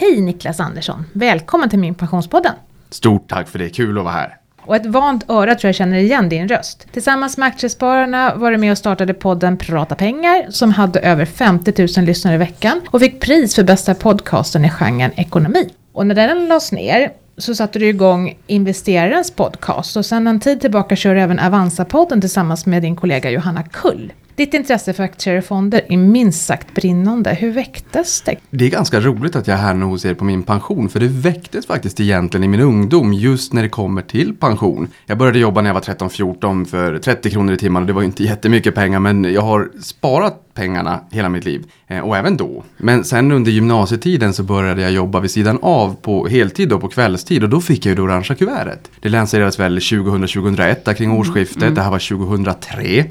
Hej Niklas Andersson! Välkommen till min pensionspodden! Stort tack för det, kul att vara här. Och ett vant öra tror jag känner igen din röst. Tillsammans med Aktiespararna var du med och startade podden Prata pengar som hade över 50 000 lyssnare i veckan och fick pris för bästa podcasten i genren ekonomi. Och när den lades ner så satte du igång investerarens podcast och sedan en tid tillbaka kör du även Avanza-podden tillsammans med din kollega Johanna Kull. Ditt intresse för aktier och fonder är minst sagt brinnande. Hur väcktes det? Det är ganska roligt att jag är här nu hos er på min pension, för det väcktes faktiskt egentligen i min ungdom just när det kommer till pension. Jag började jobba när jag var 13-14 för 30 kronor i timmen och det var inte jättemycket pengar, men jag har sparat pengarna hela mitt liv. Eh, och även då. Men sen under gymnasietiden så började jag jobba vid sidan av på heltid och på kvällstid och då fick jag ju det orangea kuvertet. Det lanserades väl 2000-2001 kring årsskiftet, mm. det här var 2003.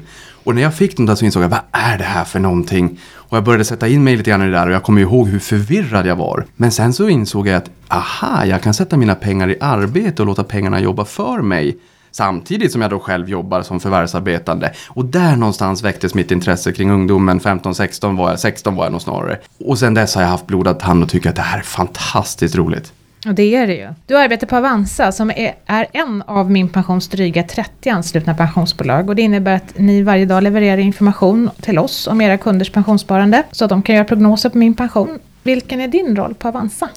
Och när jag fick den där så insåg jag, vad är det här för någonting? Och jag började sätta in mig lite grann i det där och jag kommer ihåg hur förvirrad jag var. Men sen så insåg jag att, aha, jag kan sätta mina pengar i arbete och låta pengarna jobba för mig. Samtidigt som jag då själv jobbar som förvärvsarbetande. Och där någonstans väcktes mitt intresse kring ungdomen. 15-16 var jag, 16 var jag nog snarare. Och sen dess har jag haft blodad tand och tycker att det här är fantastiskt roligt. Och det är det ju. Du arbetar på Avanza som är, är en av min pensions dryga 30 anslutna pensionsbolag och det innebär att ni varje dag levererar information till oss om era kunders pensionssparande så att de kan göra prognoser på min pension. Vilken är din roll på Avanza?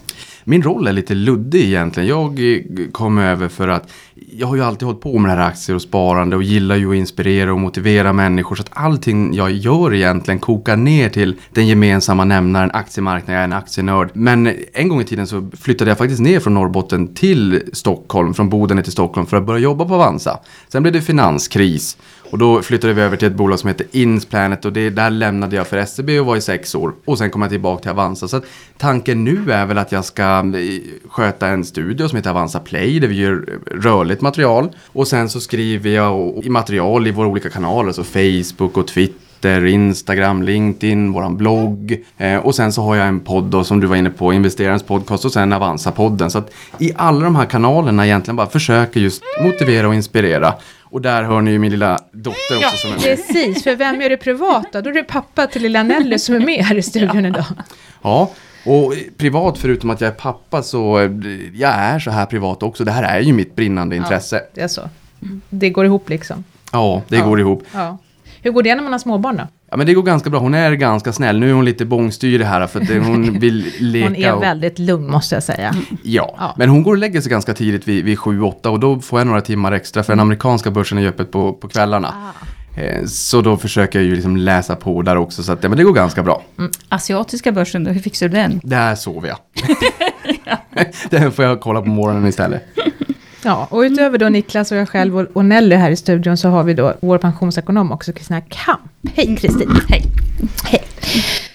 Min roll är lite luddig egentligen. Jag eh, kom över för att jag har ju alltid hållit på med det här aktier och sparande och gillar ju att inspirera och motivera människor. Så att allting jag gör egentligen kokar ner till den gemensamma nämnaren aktiemarknaden. Jag är en aktienörd. Men en gång i tiden så flyttade jag faktiskt ner från Norrbotten till Stockholm, från Boden till Stockholm för att börja jobba på Avanza. Sen blev det finanskris. Och då flyttade vi över till ett bolag som heter Insplanet och det, där lämnade jag för SEB och var i sex år. Och sen kom jag tillbaka till Avanza. Så att tanken nu är väl att jag ska eh, sköta en studio som heter Avanza Play där vi gör rörligt material. Och sen så skriver jag i material i våra olika kanaler, så Facebook och Twitter Instagram, LinkedIn, våran blogg. Eh, och sen så har jag en podd då, som du var inne på, investerarens podcast och sen Avanza-podden. Så att i alla de här kanalerna egentligen bara försöker just motivera och inspirera. Och där hör ni ju min lilla dotter också ja, som är med. Precis, för vem är det privata? Då är det pappa till lilla Nelly som är med här i studion idag. Ja, och privat förutom att jag är pappa så jag är så här privat också. Det här är ju mitt brinnande intresse. Ja, det är så. Det går ihop liksom. Ja, det ja. går ihop. Ja. Hur går det när man har småbarn då? Ja men det går ganska bra. Hon är ganska snäll. Nu är hon lite bångstyrig här för att hon vill leka. hon är och... väldigt lugn måste jag säga. Ja, ja, men hon går och lägger sig ganska tidigt vid, vid 7-8 och då får jag några timmar extra för den amerikanska börsen är öppet på, på kvällarna. Ah. Eh, så då försöker jag ju liksom läsa på där också så att ja, men det går ganska bra. Mm. Asiatiska börsen då, hur fixar du den? Där sover jag. den får jag kolla på morgonen istället. Ja, och utöver då Niklas och jag själv och Nelly här i studion så har vi då vår pensionsekonom också, Kristina Kamp. Hej Kristin! Hej! Hej!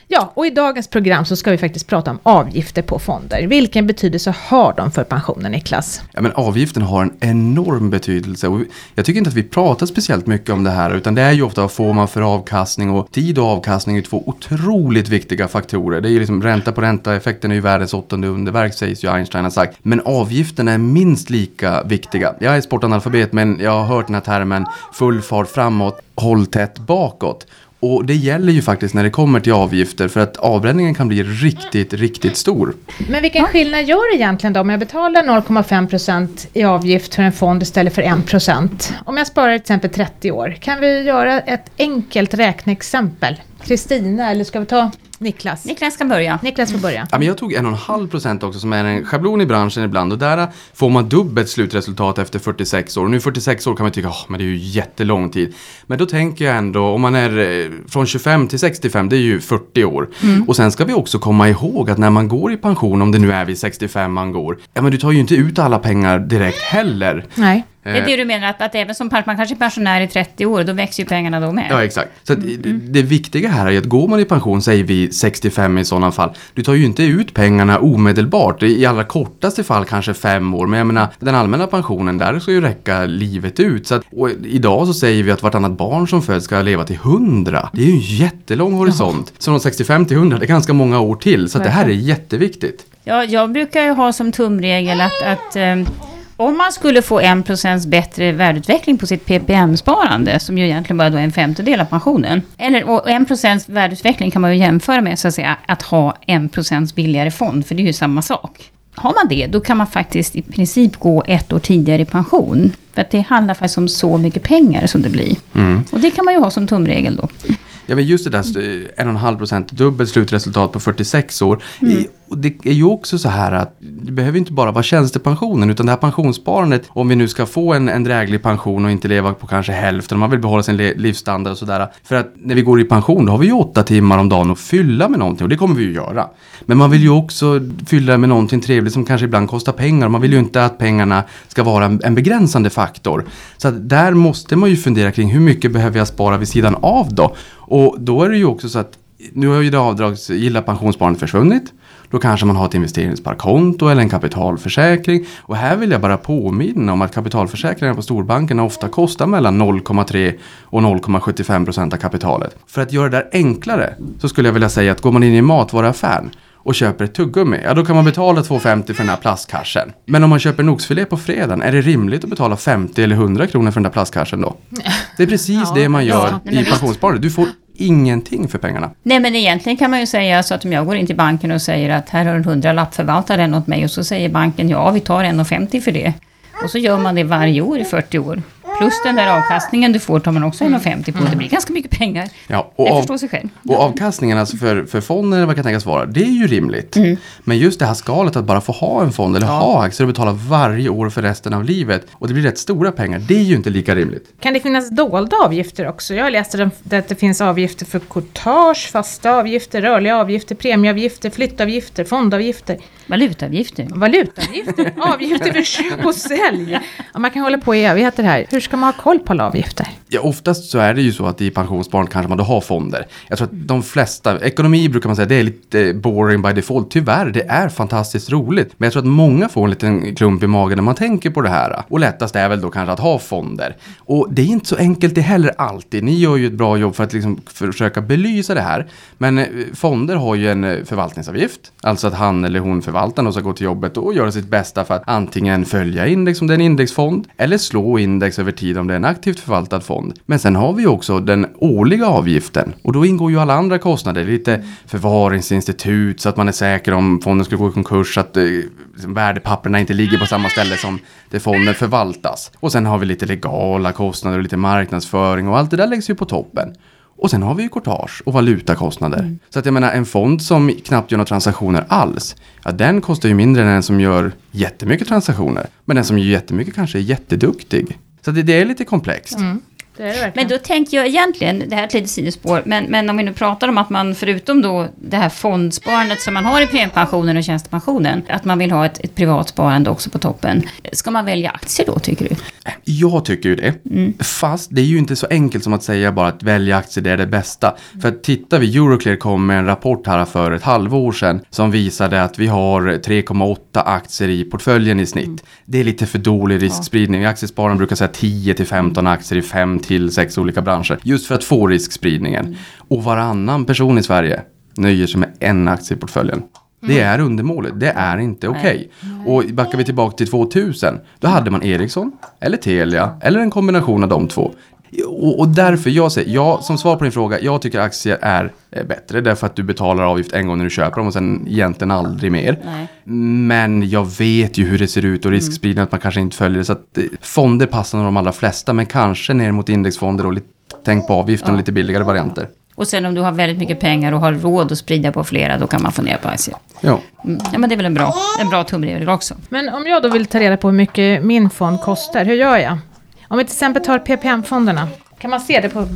Ja, och i dagens program så ska vi faktiskt prata om avgifter på fonder. Vilken betydelse har de för pensionen, Niklas? Ja, men avgiften har en enorm betydelse och jag tycker inte att vi pratar speciellt mycket om det här utan det är ju ofta vad får man för avkastning och tid och avkastning är två otroligt viktiga faktorer. Det är ju liksom ränta på ränta, effekten är ju världens åttonde underverk sägs ju Einstein har sagt. Men avgifterna är minst lika viktiga. Jag är sportanalfabet men jag har hört den här termen full fart framåt, håll tätt bakåt. Och det gäller ju faktiskt när det kommer till avgifter för att avbränningen kan bli riktigt, riktigt stor. Men vilken skillnad gör det egentligen då om jag betalar 0,5% i avgift för en fond istället för 1%? Om jag sparar till exempel 30 år, kan vi göra ett enkelt räkneexempel? Kristina, eller ska vi ta Niklas. Niklas kan börja. Niklas får börja. Ja, men jag tog en och en halv procent också som är en schablon i branschen ibland och där får man dubbelt slutresultat efter 46 år. Och nu 46 år kan man tycka, oh, men det är ju jättelång tid. Men då tänker jag ändå, om man är eh, från 25 till 65, det är ju 40 år. Mm. Och sen ska vi också komma ihåg att när man går i pension, om det nu är vid 65 man går, ja men du tar ju inte ut alla pengar direkt heller. Nej. Det är det eh. du menar, att, att även som man kanske är pensionär i 30 år, då växer ju pengarna då med? Ja, exakt. Så mm. det, det viktiga här är att går man i pension, säger vi 65 i sådana fall, du tar ju inte ut pengarna omedelbart. I allra kortaste fall kanske fem år, men jag menar den allmänna pensionen, där ska ju räcka livet ut. Så att, idag så säger vi att vartannat barn som föds ska leva till 100. Det är ju en jättelång horisont. Så från 65 till 100, det är ganska många år till. Så det här är jätteviktigt. Ja, jag brukar ju ha som tumregel att, att um Om man skulle få 1% bättre värdeutveckling på sitt PPM-sparande, som ju egentligen bara då är en femtedel av pensionen. Eller, och 1% värdeutveckling kan man ju jämföra med så att säga att ha 1% billigare fond, för det är ju samma sak. Har man det, då kan man faktiskt i princip gå ett år tidigare i pension. För att det handlar faktiskt om så mycket pengar som det blir. Och det kan man ju ha som tumregel då. Ja men just det där eh, 1,5 procent dubbelt slutresultat på 46 år. I- Och det är ju också så här att det behöver inte bara vara tjänstepensionen utan det här pensionssparandet om vi nu ska få en, en dräglig pension och inte leva på kanske hälften, man vill behålla sin livsstandard och sådär. För att när vi går i pension då har vi ju åtta timmar om dagen att fylla med någonting och det kommer vi ju göra. Men man vill ju också fylla med någonting trevligt som kanske ibland kostar pengar. Man vill ju inte att pengarna ska vara en, en begränsande faktor. Så att där måste man ju fundera kring hur mycket behöver jag spara vid sidan av då? Och då är det ju också så att nu har ju det avdragsgilla pensionssparandet försvunnit. Då kanske man har ett investeringssparkonto eller en kapitalförsäkring. Och här vill jag bara påminna om att kapitalförsäkringar på storbankerna ofta kostar mellan 0,3 och 0,75 procent av kapitalet. För att göra det där enklare så skulle jag vilja säga att går man in i matvaruaffären och köper ett tuggummi, ja då kan man betala 2,50 för den här plastkassen. Men om man köper en oxfilé på fredagen, är det rimligt att betala 50 eller 100 kronor för den där plastkassen då? Det är precis Ja, det man gör ja, i pensionssparandet. Du får ingenting för pengarna. Nej men egentligen kan man ju säga så att om jag går in till banken och säger att här har du en hundralapp, förvalta den åt mig. Och så säger banken ja vi tar 1,50 för det. Och så gör man det varje år i 40 år. Plus den där avkastningen du får tar man också 1,50 på. Det blir ganska mycket pengar. Ja, och Det av, förstår sig själv. Och avkastningen alltså för, för fonden eller vad kan tänkas vara, det är ju rimligt. Mm. Men just det här skalet att bara få ha en fond eller ha aktier och betala varje år för resten av livet och det blir rätt stora pengar, det är ju inte lika rimligt. Kan det finnas dolda avgifter också? Jag läste att det finns avgifter för courtage, fasta avgifter, rörliga avgifter, premieavgifter, flyttavgifter, fondavgifter, Valutaavgifter. valutaavgifter, avgifter för köp och sälj. Ja, man kan hålla på i evigheter här. Hur ska man ha koll på alla avgifter? Ja, oftast så är det ju så att i pensionssparande kanske man då har fonder. Jag tror att de flesta, ekonomi brukar man säga, det är lite boring by default. Tyvärr, det är fantastiskt roligt. Men jag tror att många får en liten klump i magen när man tänker på det här. Och lättast är väl då kanske att ha fonder. Och det är inte så enkelt det heller alltid. Ni gör ju ett bra jobb för att liksom försöka belysa det här. Men eh, fonder har ju en eh, förvaltningsavgift. Alltså att han eller hon förvaltaren ska gå till jobbet och göra sitt bästa för att antingen följa index om det är en indexfond eller slå index över tid om det är en aktivt förvaltad fond. Men sen har vi också den årliga avgiften och då ingår ju alla andra kostnader. Lite förvaringsinstitut så att man är säker om fonden skulle gå i konkurs att eh, liksom värdepapperna inte ligger på samma ställe som där fonden förvaltas. Och sen har vi lite legala kostnader och lite marknadsföring och allt det där läggs ju på toppen. Och sen har vi ju courtage och valutakostnader. Så att jag menar en fond som knappt gör några transaktioner alls. Ja den kostar ju mindre än en som gör jättemycket transaktioner. Men den som gör jättemycket kanske är jätteduktig. Så det, det är lite komplext. Mm. Det är det. Men då tänker jag egentligen, det här är ett litet sidospår, men, men om vi nu pratar om att man förutom då det här fondsparandet som man har i premiepensionen och tjänstepensionen, att man vill ha ett, ett privat sparande också på toppen. Ska man välja aktier då tycker du? Jag tycker ju det. Fast det är ju inte så enkelt som att säga bara att välja aktier det är det bästa. För att tittar vi, Euroclear kom med en rapport här för ett halvår sedan som visade att vi har 3,8 aktier i portföljen i snitt. Det är lite för dålig riskspridning. Aktiespararen brukar säga 10 till 15 aktier i 5 till 6 olika branscher. Just för att få riskspridningen. Och varannan person i Sverige nöjer sig med en aktie i portföljen. Det är undermålet, det är inte okej. Och backar vi tillbaka till 2000, då hade man Ericsson, eller Telia, eller en kombination av de två. Och, och därför, jag säger, ja, som svar på din fråga, jag tycker aktier är eh, bättre. Därför att du betalar avgift en gång när du köper dem och sen egentligen aldrig mer. Nej. Men jag vet ju hur det ser ut och riskspridning att man kanske inte följer det. Så att eh, fonder passar nog de allra flesta, men kanske ner mot indexfonder och lite, tänk på avgiften och lite billigare varianter. Och sen om du har väldigt mycket pengar och har råd att sprida på flera, då kan man få ner på aktier. Ja. Mm. Ja men det är väl en bra, en bra tumregel också. Men om jag då vill ta reda på hur mycket min fond kostar, hur gör jag? Om vi till exempel tar PPM-fonderna, kan man se det på.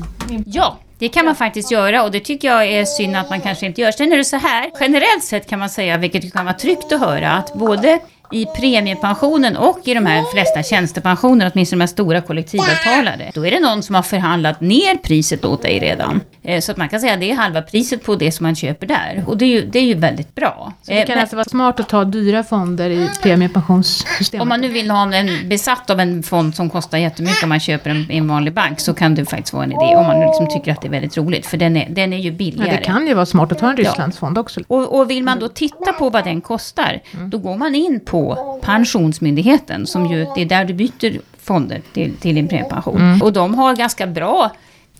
Ja, det kan man faktiskt göra och det tycker jag är synd att man kanske inte gör. Sen är det så här, generellt sett kan man säga, vilket kan vara tryggt att höra, att både i premiepensionen och i de här flesta tjänstepensionerna, åtminstone de här stora kollektivavtalade, då är det någon som har förhandlat ner priset åt dig redan. Eh, Så att man kan säga att det är halva priset på det som man köper där. Och det är ju, det är ju väldigt bra. Så det Eh, kan men- alltså vara smart att ta dyra fonder i premiepensionssystemet. om man nu vill ha en besatt av en fond som kostar jättemycket om man köper en i en vanlig bank så kan det faktiskt vara en idé om man nu liksom tycker att det är väldigt roligt. För den är, den är ju ja, billigare. det kan ju vara smart att ta en Rysslandsfond också. Och, och vill man då titta på vad den kostar, då går man in på på Pensionsmyndigheten, som ju, det är där du byter fonder till, till din premiepension. Och de har ganska bra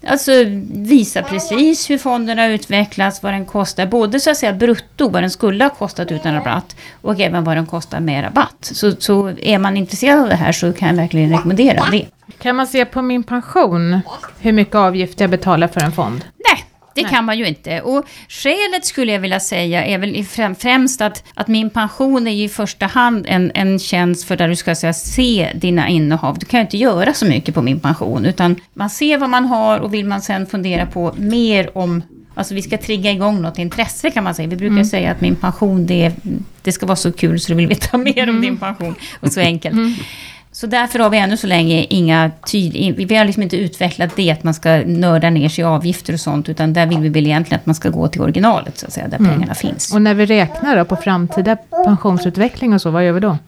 Alltså visa precis hur fonderna utvecklas, vad den kostar, både så att säga brutto, vad den skulle ha kostat utan rabatt, och även vad den kostar med rabatt. Så, så är man intresserad av det här så kan jag verkligen rekommendera det. Kan man se på min pension hur mycket avgift jag betalar för en fond? Nej, det kan man ju inte. Och skälet skulle jag vilja säga är väl främst att, att min pension är ju i första hand en, en tjänst för där du ska säga, se dina innehav. Du kan ju inte göra så mycket på min pension, utan man ser vad man har och vill man sen fundera på mer om Alltså vi ska trigga igång något intresse kan man säga. Vi brukar säga att min pension, det, det ska vara så kul så du vill veta mer om din pension. Och så enkelt. Så därför har vi ännu så länge inga tyd... Vi har liksom inte utvecklat det att man ska nörda ner sig i avgifter och sånt. Utan där vill vi väl egentligen att man ska gå till originalet så att säga, där pengarna finns. Och när vi räknar då på framtida pensionsutveckling och så, vad gör vi då?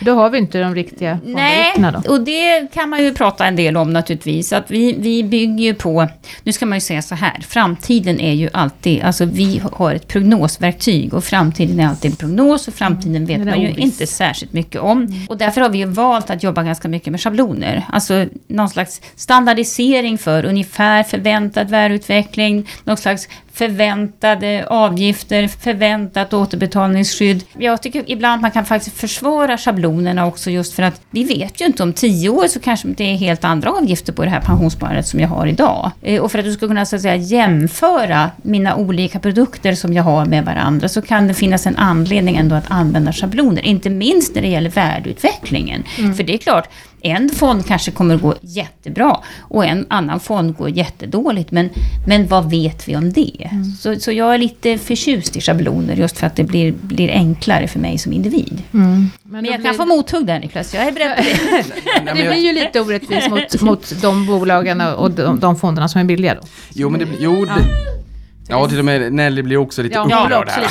För då har vi inte de riktiga Nej, då. och det kan man ju prata en del om naturligtvis. Att vi, vi bygger ju på, nu ska man ju säga så här, framtiden är ju alltid, alltså vi har ett prognosverktyg och framtiden är alltid en prognos och framtiden vet Den är man ju oviss. inte särskilt mycket om. Och därför har vi ju valt att jobba ganska mycket med schabloner. Alltså någon slags standardisering för ungefär förväntad värdeutveckling, någon slags förväntade avgifter, förväntat återbetalningsskydd. Jag tycker ibland man kan faktiskt försvara schablonerna också just för att vi vet ju inte om tio år så kanske det är helt andra avgifter på det här pensionssparandet som jag har idag. Eh, Och för att du ska kunna så att säga jämföra mina olika produkter som jag har med varandra så kan det finnas en anledning ändå att använda schabloner. Inte minst när det gäller värdeutvecklingen. För det är klart, en fond kanske kommer att gå jättebra och en annan fond går jättedåligt. Men, men vad vet vi om det? Så, så jag är lite förtjust i schabloner just för att det blir, blir enklare för mig som individ. Men, Men då jag blir- kan få mothugg där Niklas, jag är beredd på det. Det blir ju lite orättvist mot, mot de bolagen och de, de fonderna som är billiga då. Jo, men det, jo, det, ja, till och med Nelly blir också lite Ja, upprörd här.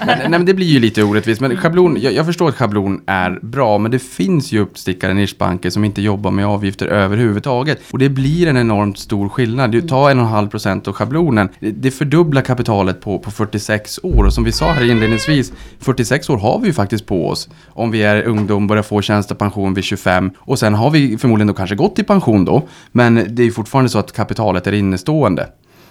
Men, nej, men det blir ju lite orättvist. Men schablon, jag, jag förstår att schablon är bra, men det finns ju uppstickare nischbanker som inte jobbar med avgifter överhuvudtaget. Och det blir en enormt stor skillnad. Du tar 1,5% av schablonen. Det, det fördubblar kapitalet på, på 46 år. Och som vi sa här inledningsvis, 46 år har vi ju faktiskt på oss. Om vi är ungdom, börjar få tjänstepension vid 25. Och sen har vi förmodligen då kanske gått i pension då. Men det är ju fortfarande så att kapitalet är innestående.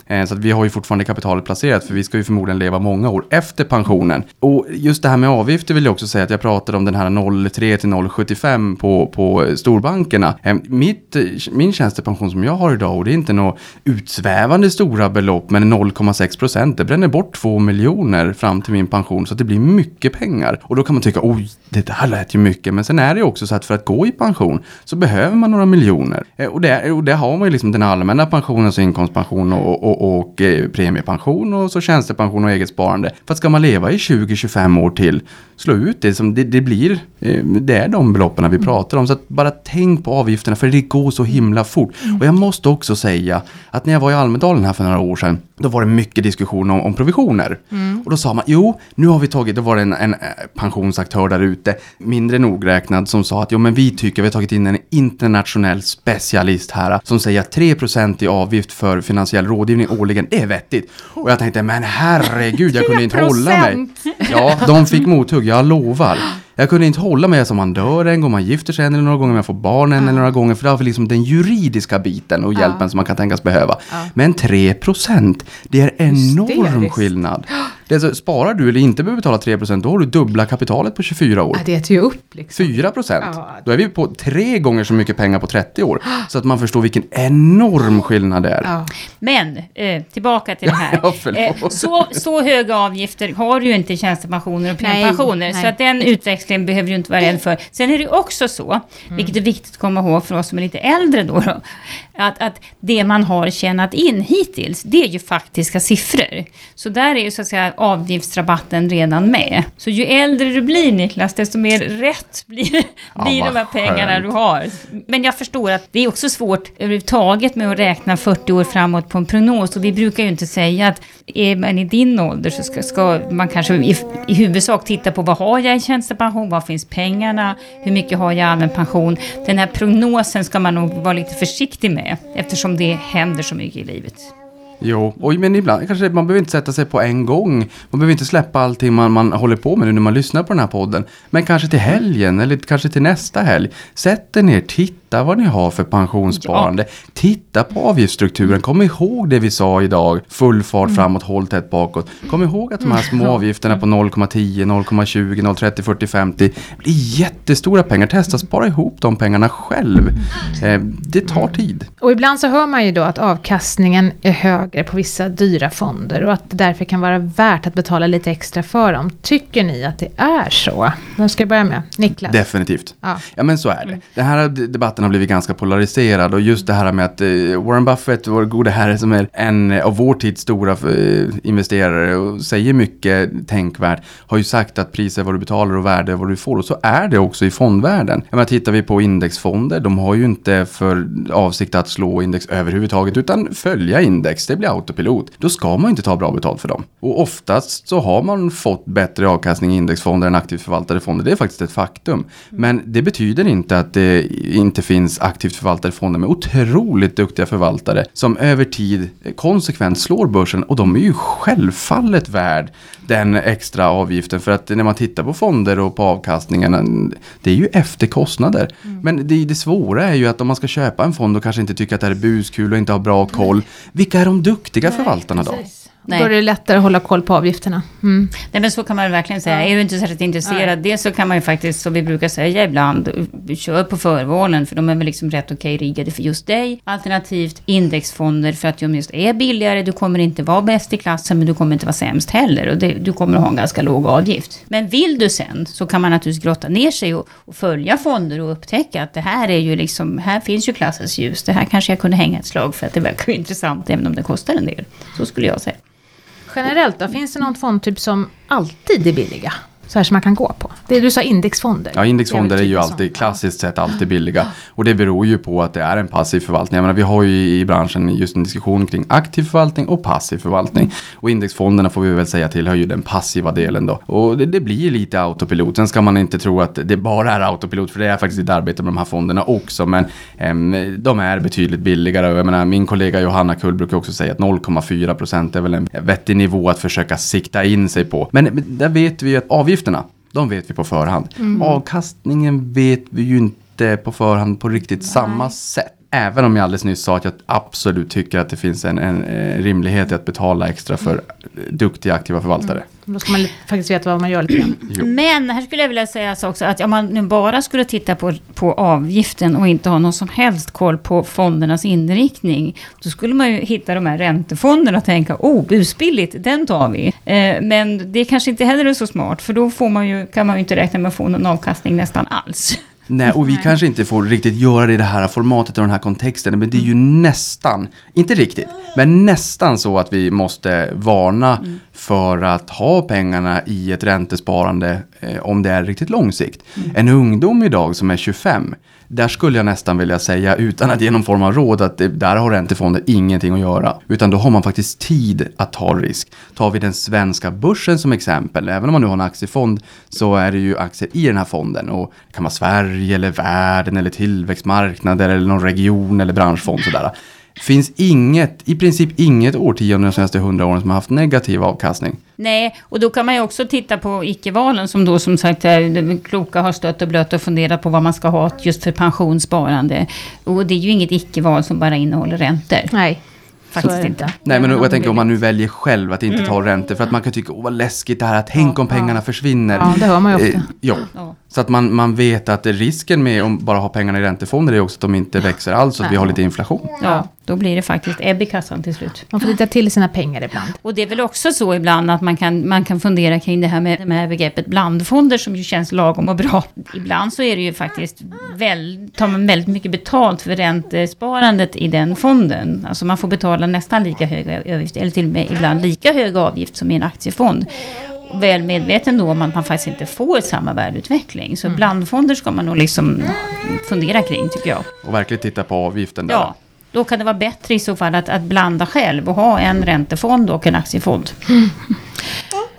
Eh, så att vi har ju fortfarande kapitalet placerat för vi ska ju förmodligen leva många år efter pensionen. Och just det här med avgifter vill jag också säga att jag pratade om den här 03 till 075 på, på storbankerna. Ehm, mitt, min tjänstepension som jag har idag och det är inte några utsvävande stora belopp men 0,6 procent det bränner bort 2 miljoner fram till min pension så att det blir mycket pengar. Och då kan man tycka oj det där lät ju mycket men sen är det ju också så att för att gå i pension så behöver man några miljoner. Eh, och det, och det har man ju liksom den allmänna pensionen, alltså inkomstpension och, och, och eh, premiepension och så tjänstepension och eget sparande. För att ska man leva i 20-25 år till, slå ut det som det, det blir, eh, det är de beloppen vi pratar om. Så att bara tänk på avgifterna för det går så himla fort. Och jag måste också säga att när jag var i Almedalen här för några år sedan, då var det mycket diskussion om, om provisioner. Och då sa man, jo, nu har vi tagit, då var det en, en eh, pensionsaktör där ute, mindre nogräknad, som sa att jo men vi tycker vi har tagit in en internationell specialist här som säger att 3% i avgift för finansiell rådgivning årligen, det är vettigt. Och jag tänkte, men herregud, jag kunde inte hålla mig. Ja, de fick mothugg, jag lovar. Jag kunde inte hålla mig som man dör en gång, man gifter sig en eller några gånger, man får barn en eller några gånger. För det har vi liksom den juridiska biten och hjälpen som man kan tänkas behöva. Men 3% det är enorm skillnad. Det är så, sparar du eller inte behöver betala 3% då har du dubbla kapitalet på 24 år. Ja, det äter ju upp liksom. 4 procent. Ja. Då är vi på tre gånger så mycket pengar på 30 år. Så att man förstår vilken enorm skillnad det är. Ja. Men, eh, tillbaka till det här. Eh, så, så höga avgifter har du ju inte i tjänstepensioner och premiepensioner. Så att den utväxlingen behöver du inte vara rädd för. Sen är det också så, vilket är viktigt att komma ihåg för oss som är lite äldre då, då att, att det man har tjänat in hittills, det är ju faktiska siffror. Så där är ju så att säga avgiftsrabatten redan med. Så ju äldre du blir Niklas, desto mer rätt blir, blir vad de här pengarna skönt. du har. Men jag förstår att det är också svårt överhuvudtaget med att räkna 40 år framåt på en prognos. Och vi brukar ju inte säga att är man i din ålder så ska, ska man kanske i, i huvudsak titta på vad har jag i tjänstepension, var finns pengarna, hur mycket har jag i allmän pension. Den här prognosen ska man nog vara lite försiktig med eftersom det händer så mycket i livet. Jo, och, men ibland kanske man behöver inte sätta sig på en gång. Man behöver inte släppa allting man, man håller på med nu när man lyssnar på den här podden. Men kanske till helgen eller kanske till nästa helg. Sätt er ner, titta vad ni har för pensionssparande. Titta på avgiftsstrukturen. Kom ihåg det vi sa idag. Full fart framåt, håll tätt bakåt. Kom ihåg att de här små avgifterna på 0,10, 0,20, 0,30, 40, 50 blir jättestora pengar. Testa spara ihop de pengarna själv. Eh, det tar tid. Och ibland så hör man ju då att avkastningen är högre på vissa dyra fonder och att det därför kan vara värt att betala lite extra för dem. Tycker ni att det är så? Vem ska jag börja med? Niklas? Definitivt. Ja. Ja men så är det. Den här debatten har blivit ganska polariserad och just det här med att eh, Warren Buffett, vår gode herre som är en av vår tids stora eh, investerare och säger mycket tänkvärt, har ju sagt att pris är vad du betalar och värde är vad du får och så är det också i fondvärlden. Jag menar, tittar vi på indexfonder, de har ju inte för avsikt att slå index överhuvudtaget utan följa index, det blir autopilot. Då ska man inte ta bra betalt för dem. Och oftast så har man fått bättre avkastning i indexfonder än aktivt förvaltade fonder, det är faktiskt ett faktum. Men det betyder inte att det inte finns aktivt förvaltade fonder med otroligt duktiga förvaltare som över tid konsekvent slår börsen och de är ju självfallet värd den extra avgiften för att när man tittar på fonder och på avkastningen det är ju efter kostnader. Men det, det svåra är ju att om man ska köpa en fond och kanske inte tycker att det här är buskul och inte har bra koll. Vilka är de duktiga förvaltarna då? Nej. Då är det lättare att hålla koll på avgifterna. Mm. Nej men så kan man verkligen säga. Är du inte särskilt intresserad, dels så kan man ju faktiskt, som vi brukar säga ibland, kör på förvalen, för de är väl liksom rätt okej riggade för just dig. Alternativt indexfonder, för att de just är billigare, du kommer inte vara bäst i klassen, men du kommer inte vara sämst heller. Och det, du kommer att ha en ganska låg avgift. Men vill du sen, så kan man naturligtvis grotta ner sig och, och följa fonder och upptäcka att det här är ju liksom, här finns ju klassens ljus. Det här kanske jag kunde hänga ett slag för att det verkar intressant, även om det kostar en del. Så skulle jag säga. Generellt då, finns det någon fondtyp som alltid är billiga? Så här som man kan gå på. Det du sa indexfonder. Ja, indexfonder är ju Det alltid klassiskt sett alltid billiga. Och det beror ju på att det är en passiv förvaltning. Jag menar, vi har ju i branschen just en diskussion kring aktiv förvaltning och passiv förvaltning. Och indexfonderna får vi väl säga tillhör ju den passiva delen då. Och det, det blir lite autopilot. Sen ska man inte tro att det bara är autopilot, för det är faktiskt ett arbete med de här fonderna också. Men em, de är betydligt billigare. Jag menar, min kollega Johanna Kull brukar också säga att 0,4 procent är väl en vettig nivå att försöka sikta in sig på. Men men där vet vi ju att avgifterna, de vet vi på förhand. Avkastningen vet vi ju inte på förhand på riktigt samma sätt. Även om jag alldeles nyss sa att jag absolut tycker att det finns en, en, eh, rimlighet i att betala extra för duktiga aktiva förvaltare. Då ska man faktiskt veta vad man gör lite grann. Men här skulle jag vilja säga så också att om man nu bara skulle titta på, på avgiften och inte ha någon som helst koll på fondernas inriktning. Då skulle man ju hitta de här räntefonderna och tänka, oh, busbilligt, den tar vi. Eh, men det kanske inte heller är så smart, för då får man ju, kan man ju inte räkna med att få någon avkastning nästan alls. Nej, och vi kanske inte får riktigt göra det i det här formatet och den här kontexten. Men det är ju nästan, inte riktigt, men nästan så att vi måste varna för att ha pengarna i ett räntesparande eh, om det är riktigt lång sikt. En ungdom idag som är 25, där skulle jag nästan vilja säga utan att ge någon form av råd att det, där har räntefonder ingenting att göra. Utan då har man faktiskt tid att ta risk. Tar vi den svenska börsen som exempel, även om man nu har en aktiefond så är det ju aktier i den här fonden. Och det kan vara Sverige eller världen eller tillväxtmarknader eller någon region eller branschfond sådär. Finns inget, i princip inget årtionde de senaste hundra åren som har haft negativ avkastning. Nej, och då kan man ju också titta på icke-valen som då som sagt är kloka har stött och blött och funderat på vad man ska ha just för pensionssparande. Och det är ju inget icke-val som bara innehåller räntor. Nej, Faktiskt inte. Nej men jag tänker om man nu väljer själv att inte ta räntor för att man kan tycka åh vad läskigt det här, tänk om pengarna försvinner. Ja, det hör man ju ofta. Eh, ja. Ja. Så att man, man vet att risken med att bara ha pengarna i räntefonder är också att de inte växer alls, så att vi har lite inflation. Ja, då blir det faktiskt ebb i kassan till slut. Man får lita till sina pengar ibland. Och det är väl också så ibland att man kan, man kan fundera kring det här med, med begreppet blandfonder som ju känns lagom och bra. Ibland så är det ju faktiskt väl, tar man väldigt mycket betalt för räntesparandet i den fonden. Alltså man får betala nästan lika hög avgift, eller till och med ibland lika hög avgift som i en aktiefond. Väl medveten då om att man faktiskt inte får samma värdeutveckling. Så blandfonder ska man nog liksom fundera kring tycker jag. Och verkligen titta på avgiften där. Ja, då kan det vara bättre i så fall att, att blanda själv och ha en räntefond och en aktiefond.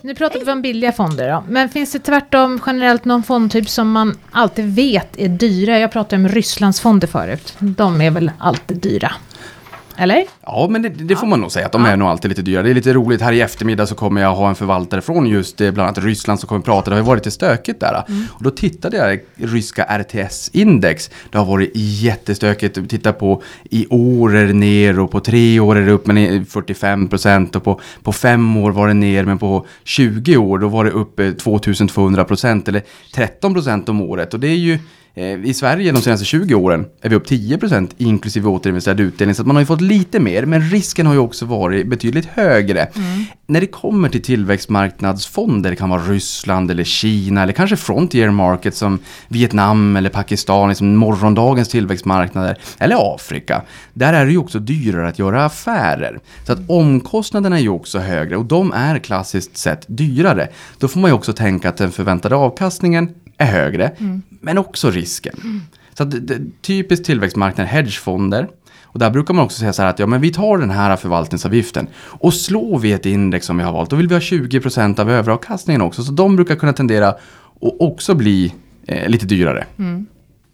Nu pratade vi om billiga fonder då. Men finns det tvärtom generellt någon fondtyp som man alltid vet är dyra? Jag pratade om Rysslandsfonder förut. De är väl alltid dyra. Eller? Ja, men det, det får man nog säga att de är nog alltid lite dyra. Det är lite roligt. Här i eftermiddag så kommer jag ha en förvaltare från just eh, bland annat Ryssland som kommer prata. Det har ju varit lite stökigt där. Och då tittade jag ryska RTS-index. Det har varit jättestökigt. Titta på i år är det ner och på tre år är det upp med 45 procent och på, på fem år var det ner men på 20 år då var det upp eh, 2200 procent eller 13 procent om året. Och det är ju eh, i Sverige de senaste 20 åren är vi upp 10% inklusive återinvesterad utdelning. Så att man har ju fått lite mer, men risken har ju också varit betydligt högre. När det kommer till tillväxtmarknadsfonder, det kan vara Ryssland eller Kina eller kanske frontier market som Vietnam eller Pakistan, liksom morgondagens tillväxtmarknader, eller Afrika. Där är det ju också dyrare att göra affärer. Så att omkostnaderna är ju också högre och de är klassiskt sett dyrare. Då får man ju också tänka att den förväntade avkastningen är högre, men också risken. Så att det, typiskt tillväxtmarknad, hedgefonder. Och där brukar man också säga så här att ja, men vi tar den här förvaltningsavgiften och slår vi ett index som vi har valt, då vill vi ha 20% av överavkastningen också. Så de brukar kunna tendera att också bli eh, lite dyrare.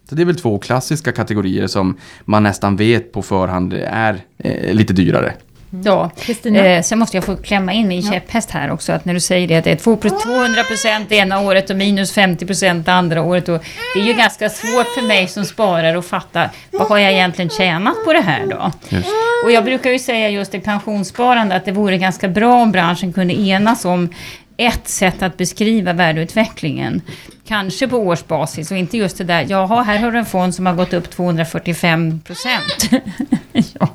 Så det är väl två klassiska kategorier som man nästan vet på förhand är eh, lite dyrare. Ja, Kristina? eh, sen måste jag få klämma in min käpphäst här också. Att när du säger det att det är 2 200 procent ena året och minus 50 procent det andra året. Och det är ju ganska svårt för mig som sparare att fatta vad har jag egentligen tjänat på det här då? Just. Och jag brukar ju säga just i pensionssparande att det vore ganska bra om branschen kunde enas om ett sätt att beskriva värdeutvecklingen. Kanske på årsbasis och inte just det där, jaha, här har du en fond som har gått upp 245 procent. ja,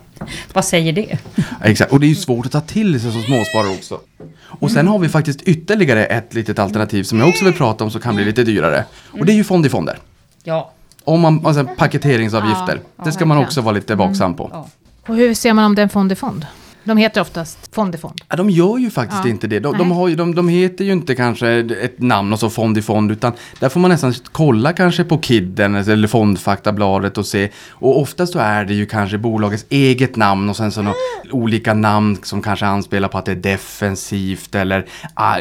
vad säger det? Exakt, och det är ju svårt att ta till sig som småsparare också. Och sen har vi faktiskt ytterligare ett litet alternativ som jag också vill prata om som kan bli lite dyrare. Och det är ju fond i fonder. Ja, Om man, alltså paketeringsavgifter. Ja, det ska man också vara lite vaksam på. ja. Och hur ser man om det är en fond i fond? De heter oftast fond i fond. Ja, de gör ju faktiskt Ja. inte det. De, de, har de, de heter ju inte kanske ett namn och så fond i fond, utan där får man nästan kolla kanske på Kidden eller Fondfaktabladet och se. Och oftast så är det ju kanske bolagets eget namn och sen så några olika namn som kanske anspelar på att det är defensivt eller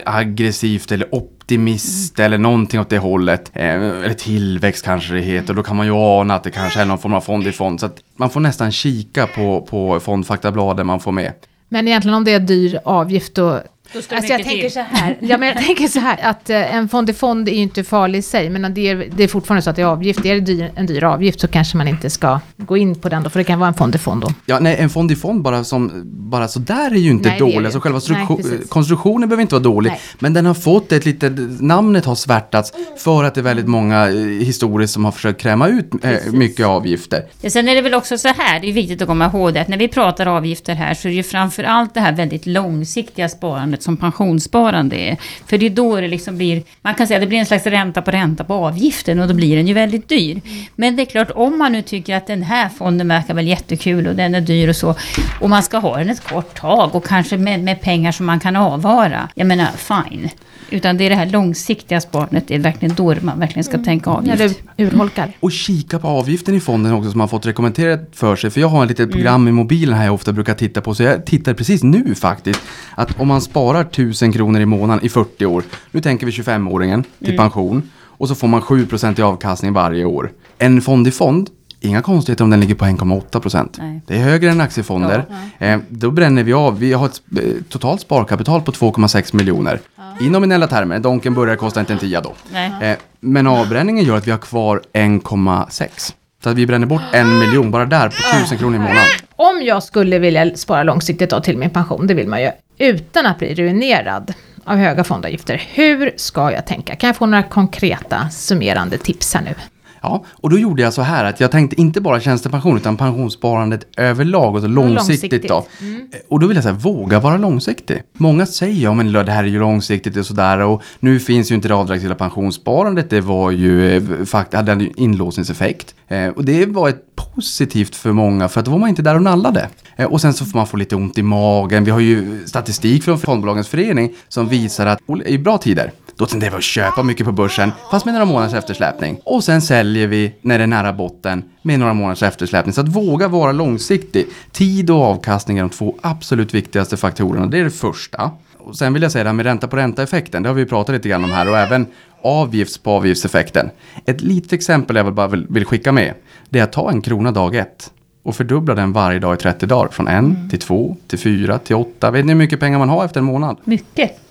aggressivt eller optimist eller någonting åt det hållet. Eh, eller tillväxt kanske det heter. Då kan man ju ana att det kanske är någon form av fond i fond. Så att man får nästan kika på, på Fondfaktabladet man får med. Men egentligen om det är dyr avgift då... Alltså jag tänker så här, ja, men jag tänker så här att eh, en fond i fond är ju inte farlig i sig, men det är, det är fortfarande så att det är avgift. Är det dyr, en dyr avgift så kanske man inte ska gå in på den då, för det kan vara en fond i fond då. Ja, nej, en fond i fond bara, som, bara så där är ju inte Nej, dålig. Alltså själva Nej, precis. konstruktionen behöver inte vara dålig. Nej. Men den har fått ett litet, namnet har svärtats för att det är väldigt många eh, historiskt som har försökt kräma ut eh, mycket avgifter. Ja, Sen är det väl också så här, det är viktigt att komma ihåg det, att när vi pratar avgifter här så är det ju framför allt det här väldigt långsiktiga sparandet som pensionssparande är. För det är då det liksom blir, man kan säga att det blir en slags ränta på ränta på avgiften och då blir den ju väldigt dyr. Men det är klart, om man nu tycker att den här fonden verkar väl jättekul och den är dyr och så, och man ska ha den ett kort tag och kanske med, med pengar som man kan avvara, jag menar fine. Utan det är det här långsiktiga sparandet, det är verkligen då man verkligen ska tänka avgift. Eller urholkar. Och kika på avgiften i fonden också som man fått rekommenderat för sig. För jag har ett litet program i mobilen här jag ofta brukar titta på. Så jag tittar precis nu faktiskt. Att om man sparar 1000 kronor i månaden i 40 år. Nu tänker vi 25-åringen till pension. Och så får man 7% i avkastning varje år. En fond i fond. Inga konstigheter om den ligger på 1,8%. Nej. Det är högre än aktiefonder. Eh, då bränner vi av. Vi har ett eh, totalt sparkapital på 2,6 miljoner. I nominella termer. Donken börjar kosta inte en tia då. Nej. Eh, men avbränningen gör att vi har kvar 1,6. Så att vi bränner bort en miljon bara där på 1000 kronor i månaden. Om jag skulle vilja spara långsiktigt då till min pension, det vill man ju, utan att bli ruinerad av höga fondavgifter, hur ska jag tänka? Kan jag få några konkreta summerande tips här nu? Ja, och då gjorde jag så här att jag tänkte inte bara tjänstepension utan pensionssparandet överlag och så långsiktigt, då. Långsiktigt. Eh, Och då vill jag säga, våga vara långsiktig. Många säger, ja men det här är ju långsiktigt och sådär och nu finns ju inte det avdragsgilla pensionssparandet, det var ju, eh, fakt hade en inlåsningseffekt. Eh, och det var ett positivt för många för att då var man inte där och nallade. Och sen så får man få lite ont i magen. Vi har ju statistik från Fondbolagens förening som visar att i bra tider då tenderar vi att köpa mycket på börsen, fast med några månaders eftersläpning. Och sen säljer vi när det är nära botten med några månaders eftersläpning. Så att våga vara långsiktig. Tid och avkastning är de två absolut viktigaste faktorerna. Det är det första. Och sen vill jag säga det här med ränta på ränta-effekten. Det har vi pratat lite grann om här och även avgifts på avgiftseffekten. Ett litet exempel jag bara vill, vill skicka med. Det är att ta en krona dag ett och fördubbla den varje dag i 30 dagar. Från en till två till fyra till åtta. Vet ni hur mycket pengar man har efter en månad? Mycket.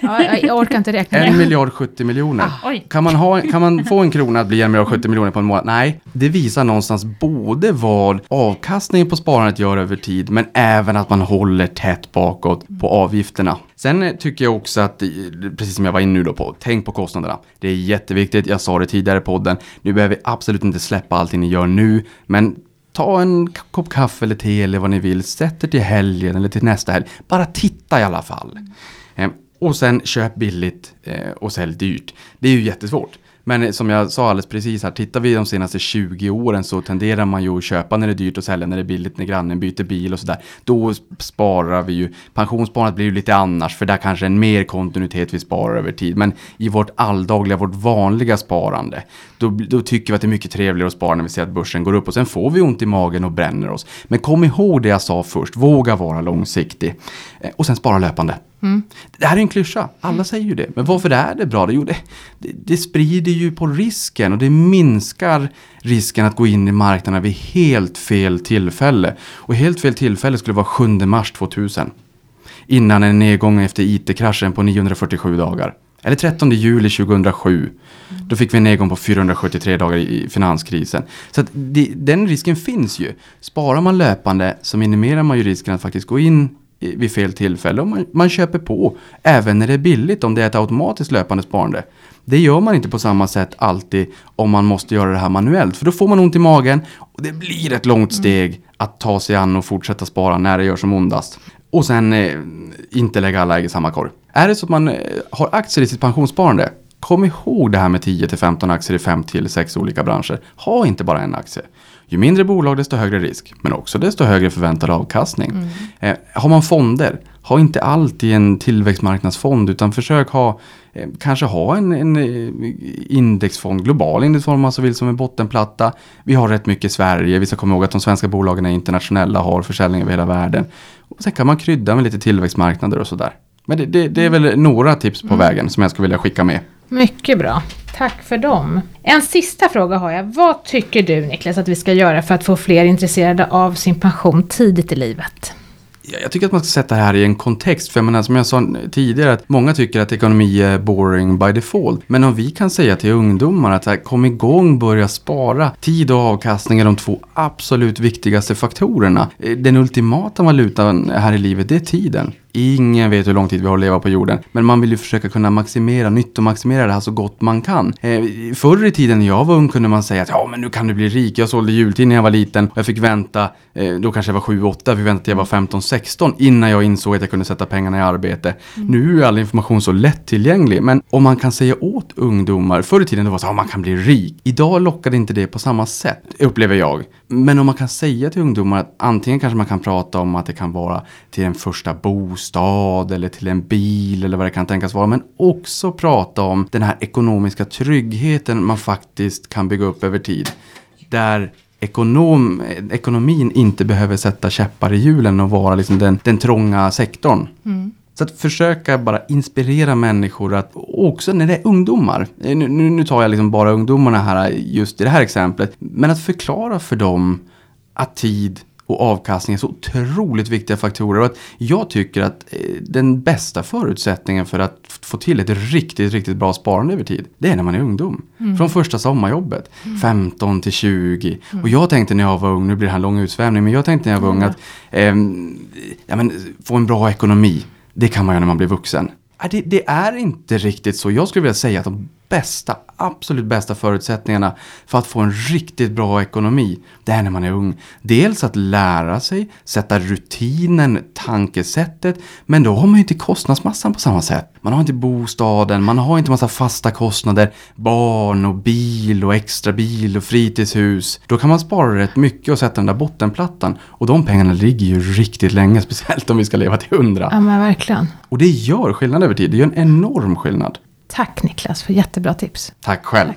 Ja, jag- orkar inte räkna En miljard 70 miljoner. Oj. Kan man, ha, kan man få en krona att bli en miljard 70 miljoner på en månad? Nej, det visar någonstans både vad avkastningen på sparandet gör över tid, men även att man håller tätt bakåt på avgifterna. Sen tycker jag också att, precis som jag var inne nu då på, tänk på kostnaderna. Det är jätteviktigt, jag sa det tidigare i podden, nu behöver vi absolut inte släppa allting ni gör nu, men Ta en kopp kaffe eller te eller vad ni vill. Sätt er till helgen eller till nästa helg. Bara titta i alla fall. Och sen köp billigt eh, och sälj dyrt. Det är ju jättesvårt. Men eh, som jag sa alldeles precis här, tittar vi de senaste 20 åren så tenderar man ju att köpa när det är dyrt och sälja när det är billigt, när grannen byter bil och sådär. Då sparar vi ju, pensionssparandet blir ju lite annars, för där kanske en mer kontinuitet vi sparar över tid. Men i vårt alldagliga, vårt vanliga sparande, då, då tycker vi att det är mycket trevligare att spara när vi ser att börsen går upp och sen får vi ont i magen och bränner oss. Men kom ihåg det jag sa först, våga vara långsiktig. Eh, och sen spara löpande. Det här är en klyscha, alla säger ju det. Men varför är det bra? Jo, det, det, det sprider ju på risken och det minskar risken att gå in i marknaden vid helt fel tillfälle. Och helt fel tillfälle skulle vara 7 mars 2000. Innan en nedgång efter IT-kraschen på 947 dagar. Eller 13 juli 2007. Då fick vi en nedgång på 473 dagar i finanskrisen. Så det, den risken finns ju. Sparar man löpande så minimerar man ju risken att faktiskt gå in vid fel tillfälle. Och man, man köper på även när det är billigt om det är ett automatiskt löpande sparande. Det gör man inte på samma sätt alltid om man måste göra det här manuellt. För då får man ont i magen och det blir ett långt steg att ta sig an och fortsätta spara när det gör som ondast. Och sen eh, inte lägga alla ägg i samma korg. Är det så att man eh, har aktier i sitt pensionssparande, kom ihåg det här med 10-15 aktier i 5-6 olika branscher. Ha inte bara en aktie. Ju mindre bolag desto högre risk, men också desto högre förväntad avkastning. Eh, har man fonder, ha inte allt i en tillväxtmarknadsfond utan försök ha, eh, kanske ha en, en eh, indexfond, global indexfond om man så vill som en bottenplatta. Vi har rätt mycket i Sverige, vi ska komma ihåg att de svenska bolagen är internationella, har försäljning över hela världen. Och sen kan man krydda med lite tillväxtmarknader och sådär. Men det, det, det är väl några tips på vägen som jag skulle vilja skicka med. Mycket bra. Tack för dem. En sista fråga har jag. Vad tycker du Niklas att vi ska göra för att få fler intresserade av sin pension tidigt i livet? Ja, Jag tycker att man ska sätta det här i en kontext. För jag menar, som jag sa tidigare, att många tycker att ekonomi är boring by default. Men om vi kan säga till ungdomar att här, kom igång, börja spara. Tid och avkastning är de två absolut viktigaste faktorerna. Eh, Den ultimata valutan här i livet, det är tiden. Ingen vet hur lång tid vi har att leva på jorden. Men man vill ju försöka kunna maximera, nyttomaximera det här så gott man kan. Eh, förr i tiden när jag var ung kunde man säga att ja men nu kan du bli rik. Jag sålde jultid när jag var liten och jag fick vänta, eh, då kanske jag var 7-8, jag fick vänta till jag var 15-16 innan jag insåg att jag kunde sätta pengarna i arbete. Nu är all information så lättillgänglig. Men om man kan säga åt ungdomar, förr i tiden då var det så att man kan bli rik. Idag lockar inte det på samma sätt, upplever jag. Men om man kan säga till ungdomar att antingen kanske man kan prata om att det kan vara till en första bostad eller till en bil eller vad det kan tänkas vara. Men också prata om den här ekonomiska tryggheten man faktiskt kan bygga upp över tid. Där ekonom, ekonomin inte behöver sätta käppar i hjulen och vara liksom den, den trånga sektorn. Mm. Så att försöka bara inspirera människor att, också när det är ungdomar, eh, nu, nu, tar jag liksom bara ungdomarna här just i det här exemplet, men att förklara för dem att tid och avkastning är så otroligt viktiga faktorer. Och att jag tycker att eh, den bästa förutsättningen för att få till ett riktigt, riktigt bra sparande över tid, det är när man är ungdom. Från första sommarjobbet, 15 till 20. Och jag tänkte när jag var ung, nu blir det här en lång utsvävning, men jag tänkte när jag var ung att ehm, ja, men, få en bra ekonomi, det kan man göra när man blir vuxen. Äh, det, det är inte riktigt så. Jag skulle vilja säga att de bästa, absolut bästa förutsättningarna för att få en riktigt bra ekonomi, det är när man är ung. Dels att lära sig, sätta rutinen, tankesättet, men då har man ju inte kostnadsmassan på samma sätt. Man har inte bostaden, man har inte massa fasta kostnader, barn och bil och extra bil och fritidshus. Då kan man spara rätt mycket och sätta den där bottenplattan. Och de pengarna ligger ju riktigt länge, speciellt om vi ska leva till hundra. Ja men verkligen. Och det gör skillnad över tid. Det gör en enorm skillnad. Tack Niklas för jättebra tips. Tack själv.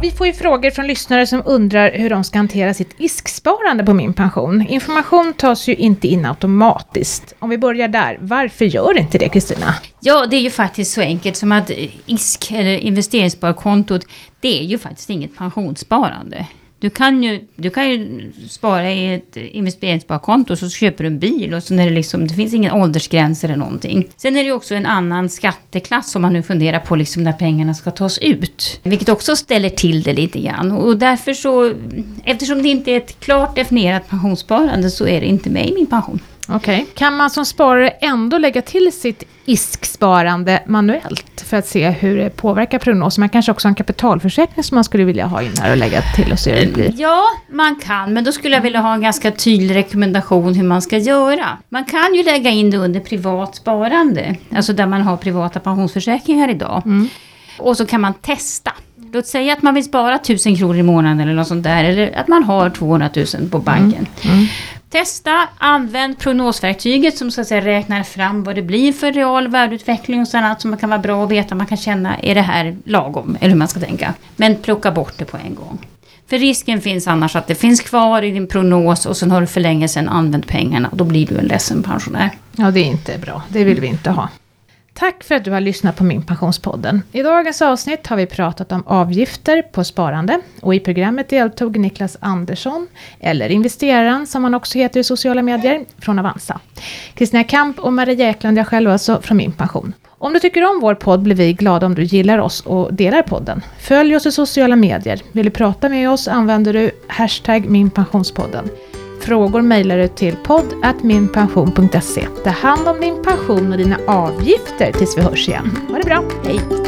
Vi får får ju frågor från lyssnare som undrar hur de ska hantera sitt ISK-sparande på Min Pension. Information tas ju inte in automatiskt. Om vi börjar där, varför gör inte det Kristina? Ja, det är ju faktiskt så enkelt som att ISK, eller investeringssparkontot, det är ju faktiskt inget pensionssparande. Du kan ju, du kan ju spara i ett investeringssparkonto så köper du en bil och så är det liksom, det finns ingen åldersgräns eller någonting. Sen är det ju också en annan skatteklass om man nu funderar på liksom när pengarna ska tas ut. Vilket också ställer till det lite grann. Och därför så, eftersom det inte är ett klart definierat pensionssparande så är det inte med i min pension. Okej. Okay. Kan man som sparare ändå lägga till sitt ISK-sparande manuellt för att se hur det påverkar prognosen? Man kanske också har en kapitalförsäkring som man skulle vilja ha in här och lägga till och se hur det blir. Ja, man kan, men då skulle jag vilja ha en ganska tydlig rekommendation hur man ska göra. Man kan ju lägga in det under privat sparande, alltså där man har privata pensionsförsäkringar idag. Mm. Och så kan man testa. Låt säga att man vill spara 1000 kronor i månaden eller något sånt där. Eller att man har 200 000 på banken. Mm. Mm. Testa, använd prognosverktyget som så att säga räknar fram vad det blir för real värdeutveckling och sådant som kan vara bra att veta. Man kan känna, är det här lagom? Eller hur man ska tänka. Men plocka bort det på en gång. För risken finns annars att det finns kvar i din prognos och sen har du för länge sedan använt pengarna och då blir du en ledsen pensionär. Ja, det är inte bra. Det vill vi inte ha. Tack för att du har lyssnat på Min Pensionspodden. I dagens avsnitt har vi pratat om avgifter på sparande och i programmet deltog Niklas Andersson, eller investeraren som han också heter i sociala medier, från Avanza. Kristina Kamp och Maria Eklund, jag själv alltså, från Min Pension. Om du tycker om vår podd blir vi glada om du gillar oss och delar podden. Följ oss i sociala medier. Vill du prata med oss använder du hashtag minpensionspodden. Frågor mejlar du till podd.minpension.se. Ta hand om din pension och dina avgifter tills vi hörs igen. Ha det bra, hej!